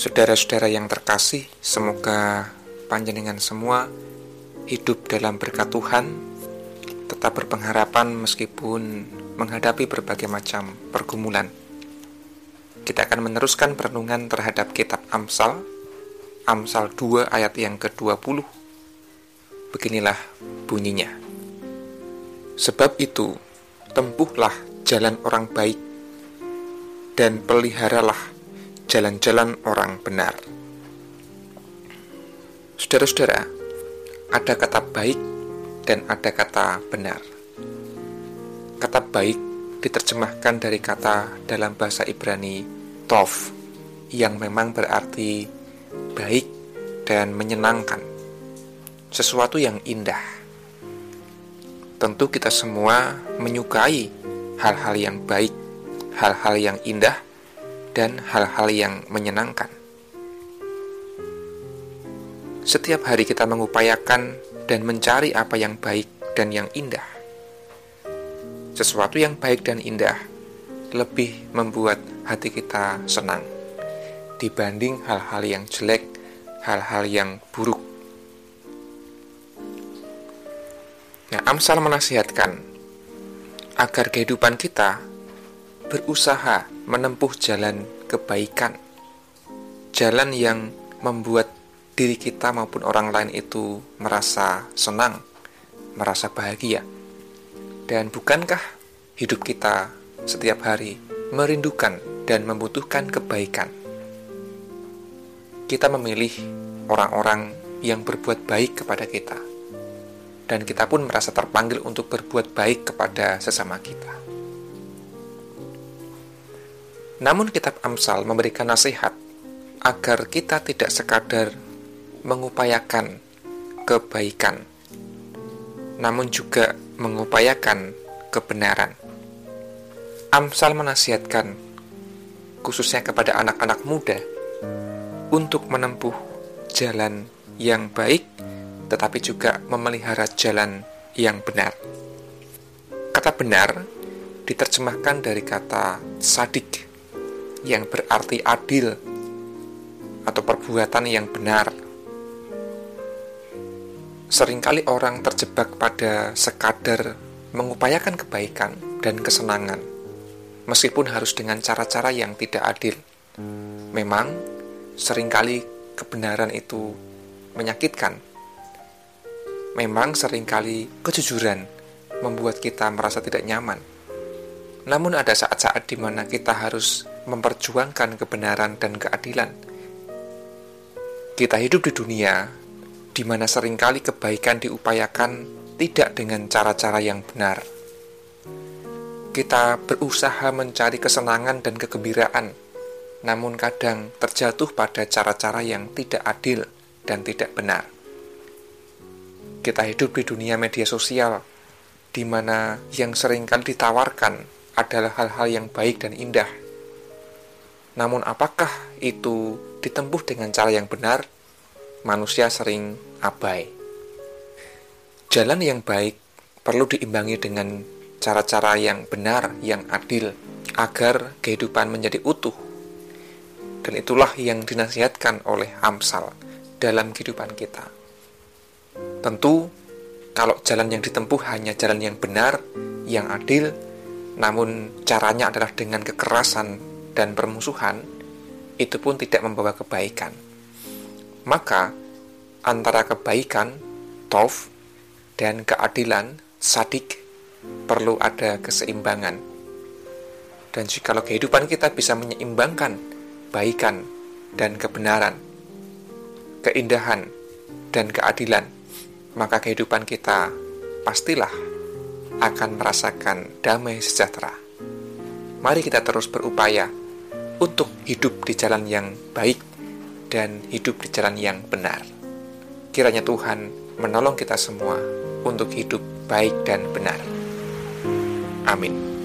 Saudara-saudara yang terkasih, semoga panjenengan semua hidup dalam berkat Tuhan, tetap berpengharapan meskipun menghadapi berbagai macam pergumulan. Kita akan meneruskan perenungan terhadap kitab Amsal, Amsal 2 ayat yang ke-20. Beginilah bunyinya. Sebab itu, tempuhlah jalan orang baik dan peliharalah jalan-jalan orang benar. Saudara-saudara, ada kata baik dan ada kata benar. Kata baik diterjemahkan dari kata dalam bahasa Ibrani tov yang memang berarti baik dan menyenangkan. Sesuatu yang indah. Tentu kita semua menyukai hal-hal yang baik, hal-hal yang indah, dan hal-hal yang menyenangkan. Setiap hari kita mengupayakan dan mencari apa yang baik dan yang indah. Sesuatu yang baik dan indah lebih membuat hati kita senang dibanding hal-hal yang jelek, hal-hal yang buruk. Nah, Amsal menasihatkan agar kehidupan kita berusaha menempuh jalan kebaikan, jalan yang membuat diri kita maupun orang lain itu merasa senang, merasa bahagia. Dan bukankah hidup kita setiap hari merindukan dan membutuhkan kebaikan? Kita memilih orang-orang yang berbuat baik kepada kita, dan kita pun merasa terpanggil untuk berbuat baik kepada sesama kita. Namun kitab Amsal memberikan nasihat agar kita tidak sekadar mengupayakan kebaikan, namun juga mengupayakan kebenaran. Amsal menasihatkan khususnya kepada anak-anak muda untuk menempuh jalan yang baik tetapi juga memelihara jalan yang benar. Kata benar diterjemahkan dari kata sadik yang berarti adil atau perbuatan yang benar. Seringkali orang terjebak pada sekadar mengupayakan kebaikan dan kesenangan, meskipun harus dengan cara-cara yang tidak adil. Memang, sering kali kebenaran itu menyakitkan. Memang sering kali kejujuran membuat kita merasa tidak nyaman. Namun ada saat-saat di mana kita harus memperjuangkan kebenaran dan keadilan. Kita hidup di dunia di mana sering kali kebaikan diupayakan tidak dengan cara-cara yang benar. Kita berusaha mencari kesenangan dan kegembiraan, namun kadang terjatuh pada cara-cara yang tidak adil dan tidak benar. Kita hidup di dunia media sosial, di mana yang sering kali ditawarkan adalah hal-hal yang baik dan indah, namun apakah itu ditempuh dengan cara yang benar? Manusia sering abai. Jalan yang baik perlu diimbangi dengan cara-cara yang benar, yang adil, agar kehidupan menjadi utuh. Dan itulah yang dinasihatkan oleh Amsal dalam kehidupan kita. Tentu, kalau jalan yang ditempuh hanya jalan yang benar, yang adil, namun caranya adalah dengan kekerasan dan permusuhan, itu pun tidak membawa kebaikan. Maka, antara kebaikan, tov, dan keadilan, sadik, perlu ada keseimbangan. Dan jikalau kehidupan kita bisa menyeimbangkan baikan dan kebenaran, keindahan dan keadilan, maka kehidupan kita pastilah akan merasakan damai sejahtera. Mari kita terus berupaya untuk hidup di jalan yang baik dan hidup di jalan yang benar. Kiranya Tuhan menolong kita semua untuk hidup baik dan benar. Amin.